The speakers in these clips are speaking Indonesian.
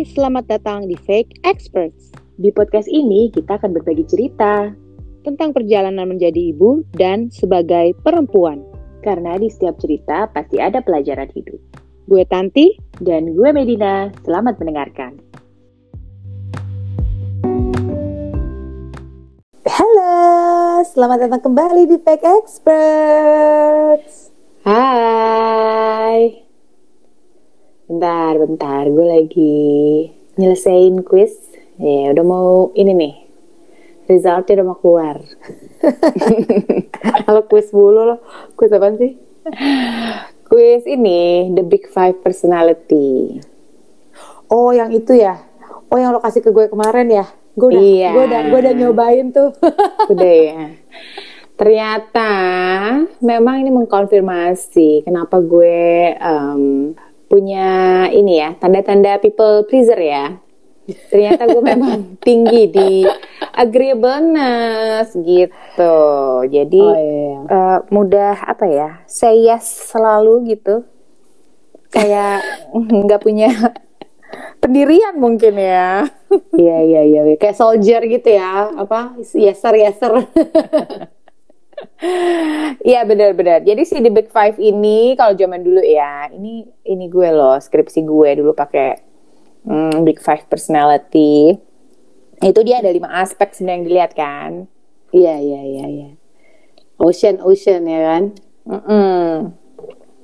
Hai, selamat datang di Fake Experts. Di podcast ini kita akan berbagi cerita tentang perjalanan menjadi ibu dan sebagai perempuan. karena di setiap cerita pasti ada pelajaran hidup. Gue Tanti, Dan gue Medina, selamat mendengarkan. Halo, selamat datang kembali di Fake Experts. Hai. Bentar, bentar. Gue lagi nyelesain quiz. Ya, udah mau ini nih. Resultnya udah mau keluar. Kalau quiz mulu loh. Quiz apaan sih? Quiz ini, The Big Five Personality. Oh, yang itu ya? Oh, yang lo kasih ke gue kemarin ya? Gue udah, Iya. gue udah, gue udah nyobain tuh. Udah ya. Ternyata memang ini mengkonfirmasi kenapa gue em, punya ini ya tanda-tanda people pleaser ya. Ternyata gue memang tinggi di agreeableness gitu. Jadi Oh, iya. eh, mudah apa ya? Say yes selalu gitu. Kayak nggak punya pendirian mungkin ya. Iya iya iya kayak soldier gitu ya. Apa? Yeser yeser. Iya benar-benar. Jadi si The Big Five ini kalau zaman dulu ya, ini ini gue loh skripsi gue dulu pakai hmm, Big Five Personality. Itu dia ada lima aspek sebenarnya yang dilihat kan. Iya, iya, iya, iya. Ocean, ocean ya kan? Mm-mm.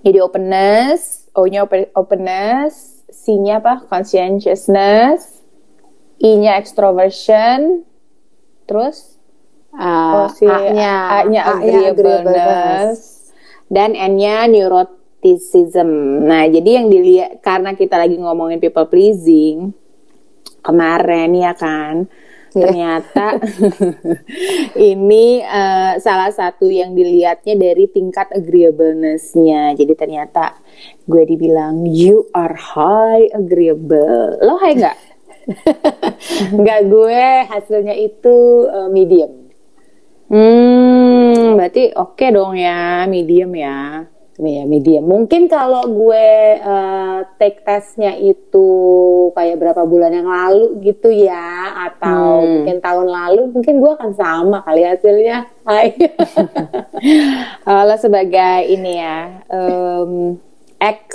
Jadi openness, O-nya open- openness, C-nya apa? Conscientiousness, I-nya extroversion, terus Ah, Oh, si A-nya, A-nya A-nya agreeableness dan N-nya neuroticism. Nah, jadi yang dilihat karena kita lagi ngomongin people pleasing kemarin ya kan. Iya. Ternyata ini eh, salah satu yang dilihatnya dari tingkat agreeableness-nya. Jadi ternyata gue dibilang you are high agreeable. Lo high nggak? Enggak, gue hasilnya itu eh, medium. Hmm, berarti oke dong ya, medium ya. Iya, medium. Mungkin kalau gue eh, take testnya itu kayak berapa bulan yang lalu gitu ya, atau Hmm. mungkin tahun lalu, mungkin gue akan sama kali hasilnya. Hai. Kalau sebagai ini ya, em, ex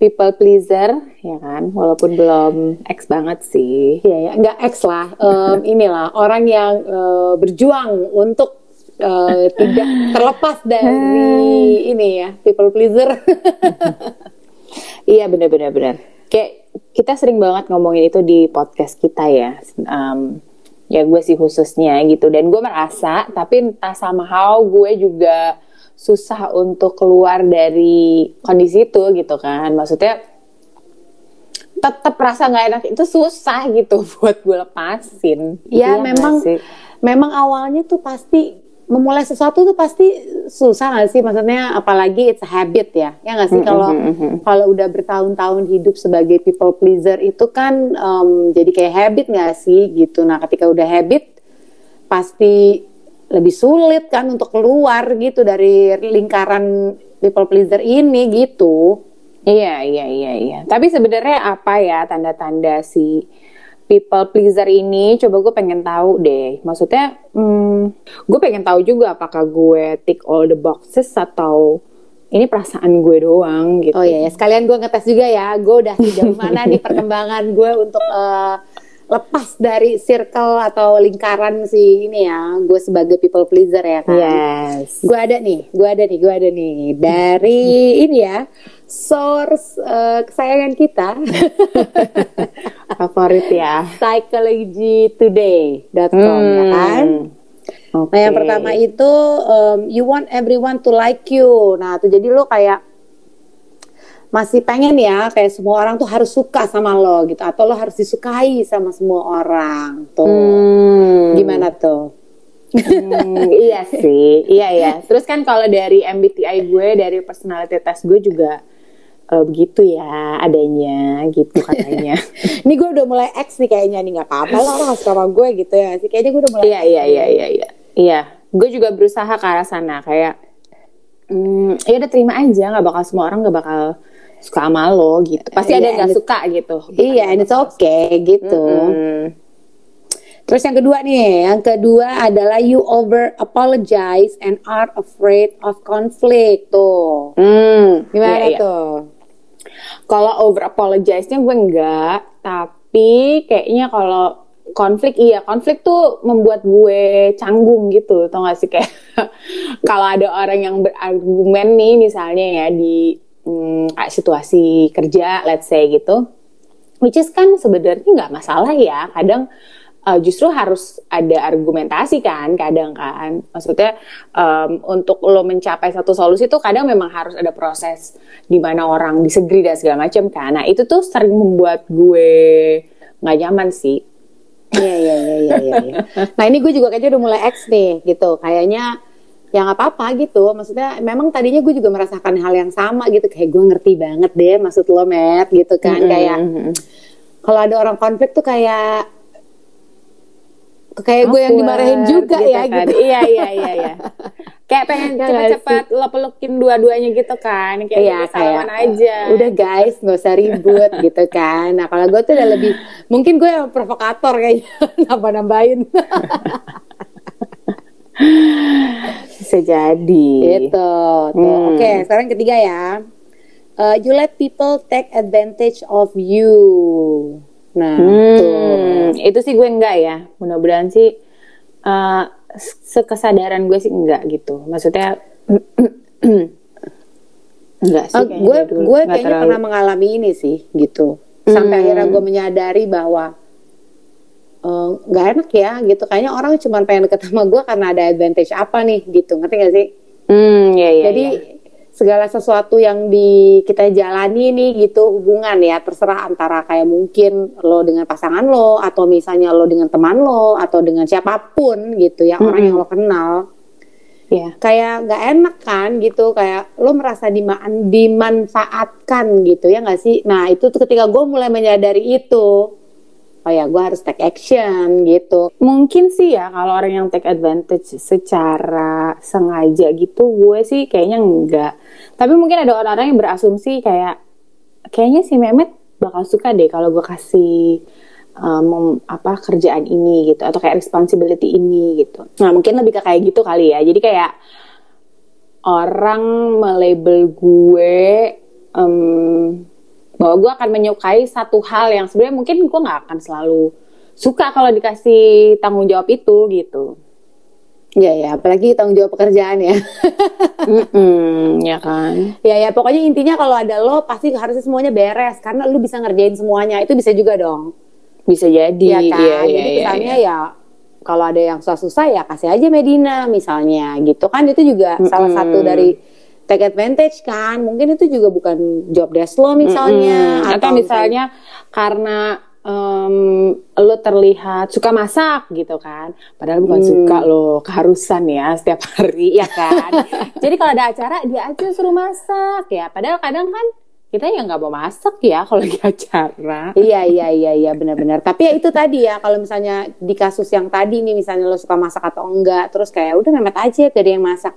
people pleaser, ya kan, walaupun belum ex banget sih. Iya ya, nggak X lah. Em, inilah orang yang eh, berjuang untuk eh, tidak terlepas dari ini ya, people pleaser. Iya benar-benar benar. Kayak kita sering banget ngomongin itu di podcast kita ya. Em, ya gue sih khususnya gitu. Dan gue merasa, tapi entah somehow gue juga susah untuk keluar dari kondisi itu gitu kan. Maksudnya tetap rasa nggak enak itu susah gitu buat gue lepasin. Ya Iya memang sih? memang awalnya tuh pasti memulai sesuatu tuh pasti susah nggak sih maksudnya apalagi it's a habit ya ya nggak sih kalau kalau udah bertahun-tahun hidup sebagai people pleaser itu kan em, jadi kayak habit nggak sih gitu nah ketika udah habit pasti lebih sulit kan untuk keluar gitu dari lingkaran people pleaser ini gitu Iya, iya, iya, iya. Tapi sebenarnya apa ya tanda-tanda si people pleaser ini? Coba gue pengen tahu deh. Maksudnya, hmm, gue pengen tahu juga apakah gue tick all the boxes atau ini perasaan gue doang gitu. Oh iya, ya. sekalian gue ngetes juga ya, gue udah sejauh mana nih perkembangan gue untuk eh, lepas dari circle atau lingkaran si ini ya, gue sebagai people pleaser ya kan. Yes. Gue ada nih, gue ada nih, gue ada nih dari ini ya, source eh, kesayangan kita, Favorit ya. psychologytoday.com ya kan. Oke. Nah yang pertama itu um, you want everyone to like you. Nah tuh jadi lo kayak masih pengen ya kayak semua orang tuh harus suka sama lo gitu atau lo harus disukai sama semua orang tuh. Hmm. Gimana tuh? Hmm, iya sih, iya ya. Terus kan kalau dari MBTI gue, dari personality test gue juga eh, begitu ya adanya, gitu katanya. Ini gue udah mulai X nih kayaknya nih nggak apa-apa lah orang harus sama gue gitu ya. Sih kayaknya gue udah mulai. Iya iya iya iya iya. Iya, gue juga berusaha ke arah sana kayak hmm, ya udah terima aja, nggak bakal semua orang nggak bakal suka sama lo gitu. Pasti ada Iya, yang gak suka gitu. Iya, and it's okay gitu. Mm. Terus yang kedua nih, yang kedua adalah you over apologize and are afraid of conflict tuh. Hmm, Gimana iya, iya. tuh? Kalau over apologize-nya gue enggak, tapi kayaknya kalau konflik iya, konflik tuh membuat gue canggung gitu, tau gak sih kayak kalau ada orang yang berargumen nih misalnya ya di hmm, situasi kerja, let's say gitu, which is kan sebenarnya nggak masalah ya, kadang uh, justru harus ada argumentasi kan kadang kan maksudnya um, untuk lo mencapai satu solusi tuh kadang memang harus ada proses di mana orang disagree dan segala macam kan nah itu tuh sering membuat gue nggak nyaman sih iya, iya, iya, iya. iya. Nah ini gue juga kayaknya udah mulai X nih, gitu. Kayaknya ya nggak apa-apa gitu. Maksudnya memang tadinya gue juga merasakan hal yang sama gitu. Kayak gue ngerti banget deh maksud lo, Matt, gitu kan. Kayak kalau ada orang konflik tuh kayak kayak gue yang dimarahin juga ya kan. gitu. iya iya iya iya kayak pengen Ya cepet-cepet lo pelukin dua-duanya gitu kan kayak Iya, salaman kayak, aja Udah guys, nggak usah ribut gitu kan. Nah kalau gue tuh udah lebih, mungkin gue yang provokator kayaknya, nambah nambahin. Bisa jadi gitu. Tuh. Hmm. Oke, sekarang ketiga ya. Uh, you let people take advantage of you. Nah, tuh. Hmm, itu sih gue enggak ya. Mudah-mudahan sih uh, sekesadaran gue sih enggak gitu. Maksudnya enggak sih. Uh, gue gue kayaknya terlalu. pernah mengalami ini sih gitu. Sampai Hmm. akhirnya gue menyadari bahwa uh, nggak enak ya gitu. Kayaknya orang cuma pengen deket sama gue karena ada advantage apa nih gitu. Ngerti gak sih? Hmm, iya iya. Jadi iya. segala sesuatu yang di kita jalani nih gitu hubungan ya terserah antara kayak mungkin lo dengan pasangan lo atau misalnya lo dengan teman lo atau dengan siapa pun gitu ya orang yang lo kenal Iya. kayak nggak enak kan gitu kayak lo merasa dima- dimanfaatkan gitu ya nggak sih nah itu tuh ketika gue mulai menyadari itu oh ya gue harus take action gitu Mungkin sih ya kalau orang yang take advantage secara sengaja gitu gue sih kayaknya enggak. Tapi mungkin ada orang-orang yang berasumsi kayak kayaknya si Mehmet bakal suka deh kalau gue kasih um, apa kerjaan ini gitu atau kayak responsibility ini gitu. Nah, mungkin lebih ke kayak gitu kali ya. Jadi kayak orang melabel gue em, bahwa gue akan menyukai satu hal yang sebenarnya mungkin gue nggak akan selalu suka kalau dikasih tanggung jawab itu gitu. ya ya apalagi tanggung jawab pekerjaan ya Mm-mm, ya kan. Ya ya pokoknya intinya kalau ada lo pasti harusnya semuanya beres karena lu bisa ngerjain semuanya itu bisa juga dong. Bisa jadi. Iya kan? Iya, Jadi iya, iya, kesannya iya. ya kalau ada yang susah-susah ya kasih aja Medina misalnya gitu kan itu juga salah satu dari take advantage kan. Mungkin itu juga bukan job desk lo misalnya Mm-mm. atau misalnya karena em, lo terlihat suka masak gitu kan padahal bukan Hmm. suka lo keharusan ya setiap hari ya kan jadi kalau ada acara dia aja suruh masak ya padahal kadang kan kita ya nggak mau masak ya kalau lagi acara Iya iya iya iya benar-benar. Tapi ya itu tadi ya kalau misalnya di kasus yang tadi nih misalnya lo suka masak atau enggak, terus kayak udah memet aja gak ada yang masak.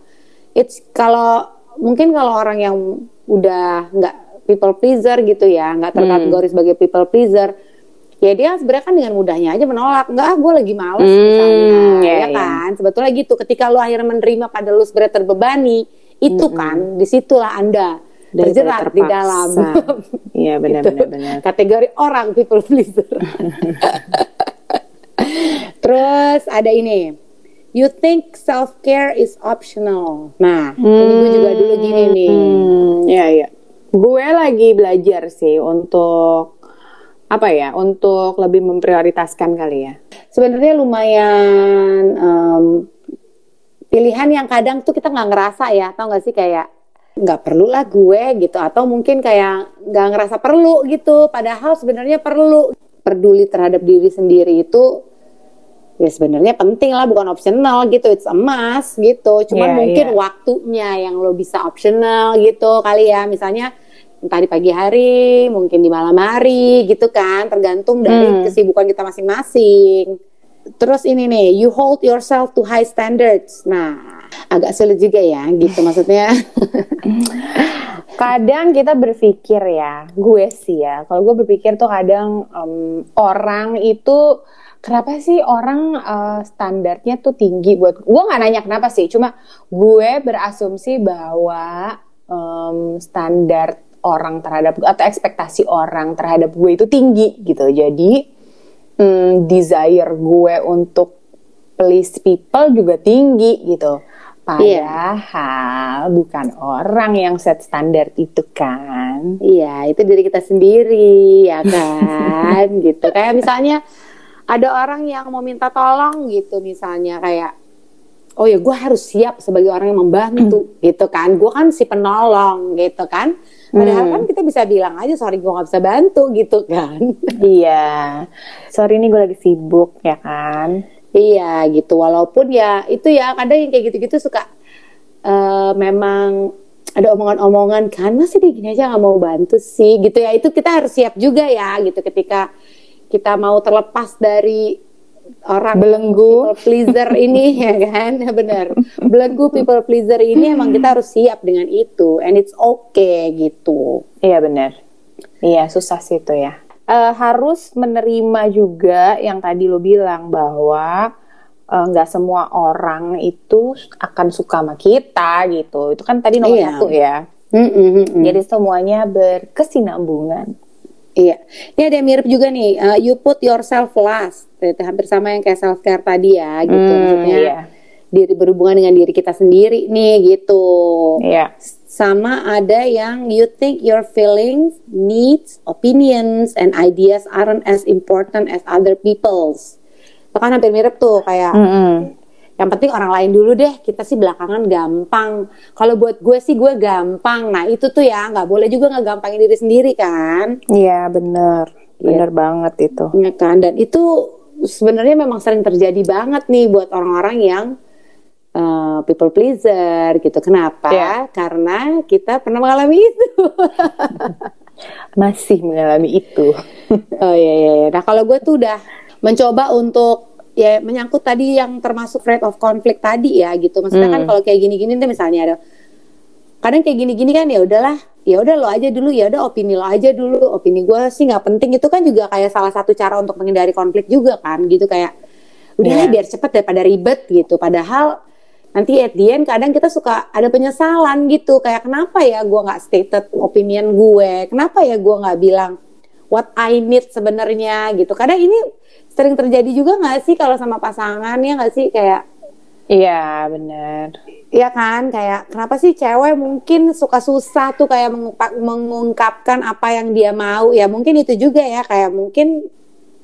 It's kalau mungkin kalau orang yang udah nggak people pleaser gitu ya, nggak terkategori sebagai people pleaser, ya dia sebenarnya kan dengan mudahnya aja menolak. Enggak, ah, gue lagi males Hmm, misalnya, iya, ya iya. kan. Sebetulnya gitu. Ketika lo akhirnya menerima pada lo sebenarnya terbebani, itu kan di situlah anda Daripada terjerat di dalam. iya benar Gitu. benar kategori orang people pleaser. Terus ada ini. You think self care is optional. Nah, ini gue juga dulu gini nih. Hmm, iya iya. Gue lagi belajar sih untuk apa ya? Untuk lebih memprioritaskan kali ya. Sebenarnya lumayan em, pilihan yang kadang tuh kita nggak ngerasa ya, tau gak sih kayak nggak perlu lah gue gitu atau mungkin kayak nggak ngerasa perlu gitu padahal sebenarnya perlu peduli terhadap diri sendiri itu ya sebenarnya penting lah bukan optional gitu. It's a must gitu. Cuman Iya, mungkin iya. waktunya yang lo bisa optional gitu kali ya. Misalnya entah di pagi hari mungkin di malam hari gitu kan. Tergantung dari Hmm. kesibukan kita masing-masing. Terus ini nih you hold yourself to high standards. Nah agak sulit juga ya gitu maksudnya. Kadang kita berpikir ya, gue sih ya, kalau gue berpikir tuh kadang um, orang itu kenapa sih orang uh, standarnya tuh tinggi buat gue nggak nanya kenapa sih, cuma gue berasumsi bahwa um, standar orang terhadap atau ekspektasi orang terhadap gue itu tinggi gitu. Jadi um, desire gue untuk please people juga tinggi gitu. Padahal bukan orang yang set standar itu kan. Iya, itu diri kita sendiri, ya kan? gitu. Kayak misalnya ada orang yang mau minta tolong gitu misalnya kayak oh ya gue harus siap sebagai orang yang membantu gitu kan. Gue kan si penolong gitu kan. Padahal kan kita bisa bilang aja sorry gue gak bisa bantu gitu kan. Iya. Sorry nih gue lagi sibuk ya kan. Iya gitu, walaupun ya itu ya kadang yang kayak gitu-gitu suka uh, memang ada omongan-omongan kan masih dia gini aja nggak mau bantu sih gitu ya itu kita harus siap juga ya gitu ketika kita mau terlepas dari orang belenggu people pleaser ini ya kan benar belenggu people pleaser ini emang kita harus siap dengan itu and it's okay gitu iya benar iya susah sih itu ya uh, harus menerima juga yang tadi lo bilang bahwa nggak uh, semua orang itu akan suka sama kita gitu. Itu kan tadi nomor iya. satu ya. Mm -mm, Jadi semuanya berkesinambungan. Iya, ini ada yang mirip juga nih. Uh, you put yourself last, itu hampir sama yang kayak self care tadi ya, gitu. Mm, Maksudnya iya. diri berhubungan dengan diri kita sendiri nih, gitu. Iya sama ada yang you think your feelings, needs, opinions, and ideas aren't as important as other people's. Itu kan hampir mirip tuh kayak mm -hmm. Yang penting orang lain dulu deh. Kita sih belakangan gampang. Kalau buat gue sih gue gampang. Nah itu tuh ya nggak boleh juga nggak gampangin diri sendiri kan? Iya bener, bener ya. banget itu. Iya kan dan itu sebenarnya memang sering terjadi banget nih buat orang-orang yang uh, people pleaser gitu. Kenapa? Yeah. Karena kita pernah mengalami itu. Masih mengalami itu. oh iya, iya iya. Nah kalau gue tuh udah mencoba untuk ya menyangkut tadi yang termasuk rate of conflict tadi ya gitu. Maksudnya kan hmm. kan kalau kayak gini-gini deh misalnya ada kadang kayak gini-gini kan ya udahlah ya udah lo aja dulu ya udah opini lo aja dulu opini gue sih nggak penting itu kan juga kayak salah satu cara untuk menghindari konflik juga kan gitu kayak udah yeah. biar cepet daripada ribet gitu padahal nanti at the end kadang kita suka ada penyesalan gitu kayak kenapa ya gue nggak stated opinion gue kenapa ya gue nggak bilang what I need sebenarnya gitu. Kadang ini sering terjadi juga nggak sih kalau sama pasangan ya nggak sih? Kayak iya benar Iya kan, kayak kenapa sih cewek mungkin suka susah tuh kayak mengungkapkan apa yang dia mau? Ya mungkin itu juga ya kayak mungkin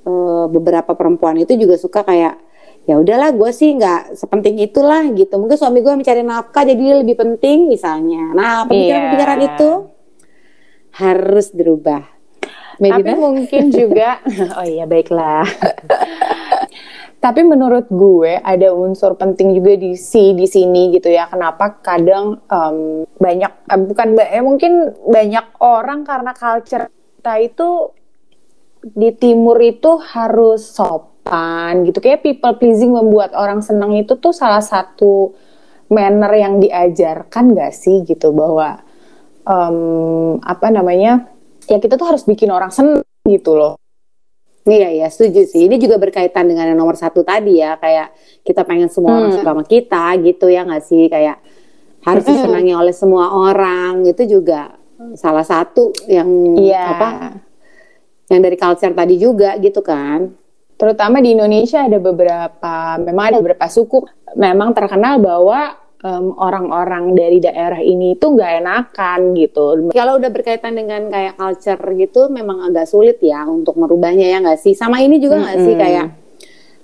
uh, beberapa perempuan itu juga suka kayak ya udahlah gue sih nggak sepenting itulah gitu. Mungkin suami gue mencari nafkah jadi lebih penting misalnya. Nah pemikiran-pemikiran yeah. itu? Harus dirubah tapi mungkin juga oh iya baiklah. Tapi menurut gue ada unsur penting juga di si di sini gitu ya. Kenapa kadang um, banyak uh, bukan eh, mungkin banyak orang karena culture kita itu di timur itu harus sop sopan gitu. Kayak people pleasing membuat orang senang itu tuh salah satu manner yang diajarkan gak sih gitu bahwa um, apa namanya ya kita tuh harus bikin orang senang gitu loh Iya ya setuju sih. Ini juga berkaitan dengan yang nomor satu tadi ya, kayak kita pengen semua orang hmm. suka sama kita gitu ya nggak sih? Kayak harus hmm. disenangi oleh semua orang itu juga salah satu yang yeah. apa? Yang dari culture tadi juga gitu kan? terutama di Indonesia ada beberapa memang ada beberapa suku memang terkenal bahwa um, orang-orang dari daerah ini itu nggak enakan gitu. Kalau udah berkaitan dengan kayak culture gitu, memang agak sulit ya untuk merubahnya ya nggak sih. Sama ini juga nggak mm -hmm. sih kayak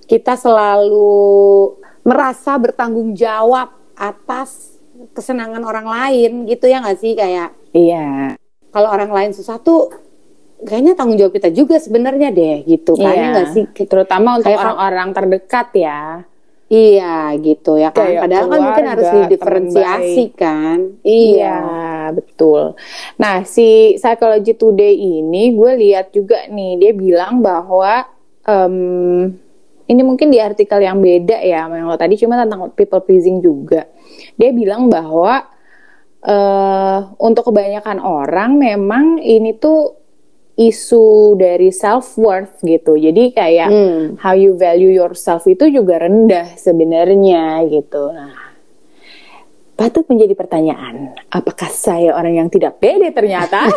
kita selalu merasa bertanggung jawab atas kesenangan orang lain gitu ya nggak sih kayak. Iya. Kalau orang lain susah tuh kayaknya tanggung jawab kita juga sebenarnya deh gitu kan iya. nggak sih terutama untuk orang-orang terdekat ya iya gitu ya kan. Kayak padahal kan mungkin harus didiferensiasi kan. iya. iya betul. Nah si psychology today ini gue lihat juga nih dia bilang bahwa um, ini mungkin di artikel yang beda ya yang lo tadi cuma tentang people pleasing juga. Dia bilang bahwa uh, untuk kebanyakan orang memang ini tuh isu dari self worth gitu. Jadi kayak hmm. how you value yourself itu juga rendah sebenarnya gitu. Nah, patut menjadi pertanyaan, apakah saya orang yang tidak pede ternyata?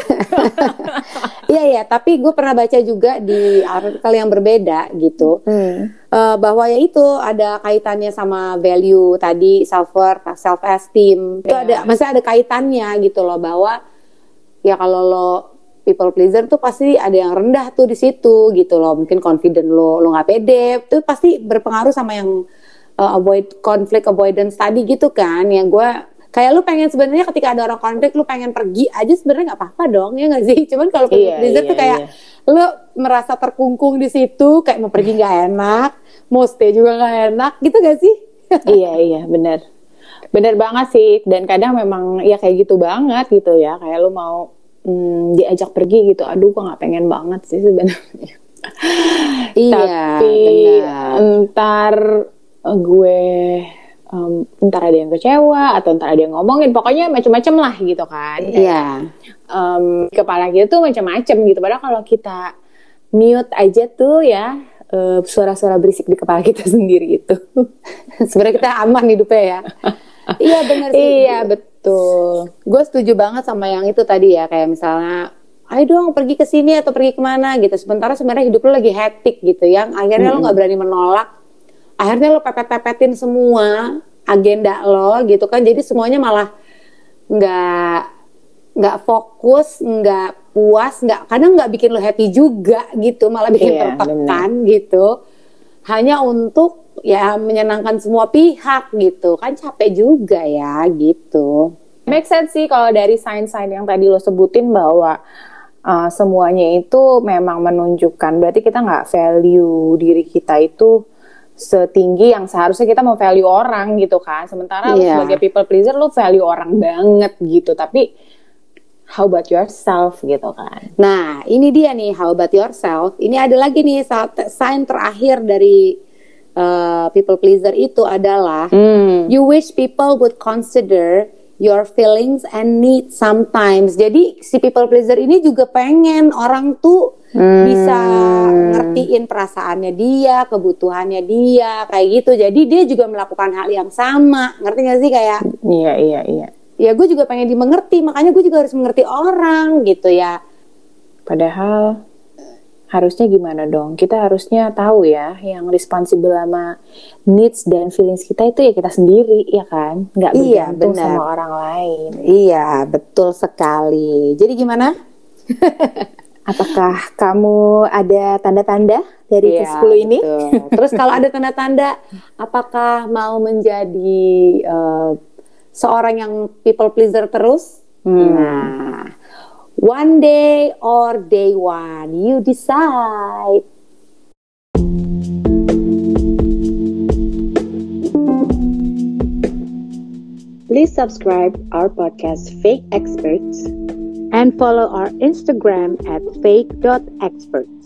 Iya ya, tapi gue pernah baca juga di artikel yang berbeda gitu, hmm. uh, bahwa ya itu ada kaitannya sama value tadi self worth, self esteem, yeah. itu ada, masih ada kaitannya gitu loh bahwa ya kalau lo people pleaser tuh pasti ada yang rendah tuh di situ gitu loh, mungkin confident lo lo nggak pede, itu pasti berpengaruh sama yang uh, avoid conflict avoidance tadi gitu kan. Yang gue kayak lu pengen sebenarnya ketika ada orang konflik lu pengen pergi aja sebenarnya nggak apa-apa dong ya nggak sih? Cuman kalau iya, iya, tuh kayak iya. lu merasa terkungkung di situ kayak mau pergi nggak enak mau stay juga nggak enak gitu gak sih? Iya iya benar benar banget sih. Dan kadang memang ya kayak gitu banget gitu ya. Kayak lu mau hmm, diajak pergi gitu. Aduh gua nggak pengen banget sih sebenarnya. Iya tapi entar gue um, entar ada yang kecewa atau entar ada yang ngomongin. Pokoknya macam-macam lah gitu kan. Iya. um, kepala kita tuh macam-macam gitu. Padahal kalau kita mute aja tuh ya uh, suara-suara berisik di kepala kita sendiri itu sebenarnya kita aman hidupnya ya. Iya benar sih. Iya betul gue setuju banget sama yang itu tadi ya kayak misalnya ayo dong pergi ke sini atau pergi ke mana gitu. Sementara sebenarnya hidup lo lagi hektik gitu yang akhirnya hmm. lo nggak berani menolak. Akhirnya lo pepet-pepetin semua agenda lo gitu kan. Jadi semuanya malah nggak nggak fokus nggak puas nggak kadang nggak bikin lo happy juga gitu malah bikin yeah, tertekan gitu. Hanya untuk ya menyenangkan semua pihak gitu kan capek juga ya gitu make sense sih kalau dari sign-sign yang tadi lo sebutin bahwa uh, semuanya itu memang menunjukkan berarti kita nggak value diri kita itu setinggi yang seharusnya kita mau value orang gitu kan. Sementara yeah. lu iya. sebagai people pleaser lu value orang banget gitu. Tapi how about yourself gitu kan. Nah, ini dia nih how about yourself. Ini ada lagi nih sign terakhir dari uh, people pleaser itu adalah hmm. you wish people would consider your feelings and needs sometimes. Jadi si people pleaser ini juga pengen orang tuh hmm. bisa ngertiin perasaannya dia, kebutuhannya dia, kayak gitu. Jadi dia juga melakukan hal yang sama. Ngerti gak sih kayak? Iya iya iya. Ya gue juga pengen dimengerti, makanya gue juga harus mengerti orang gitu ya. Padahal harusnya gimana dong? Kita harusnya tahu ya yang responsible sama needs dan feelings kita itu ya kita sendiri ya kan, nggak iya, bergantung benar. sama orang lain. Iya betul sekali. Jadi gimana? Apakah kamu ada tanda-tanda dari iya, ke-10 ini? Betul. Terus kalau ada tanda-tanda, apakah mau menjadi uh, seorang yang people pleaser terus? Hmm. Nah, One day or day one, you decide. Please subscribe our podcast Fake Experts and follow our Instagram at fake.experts.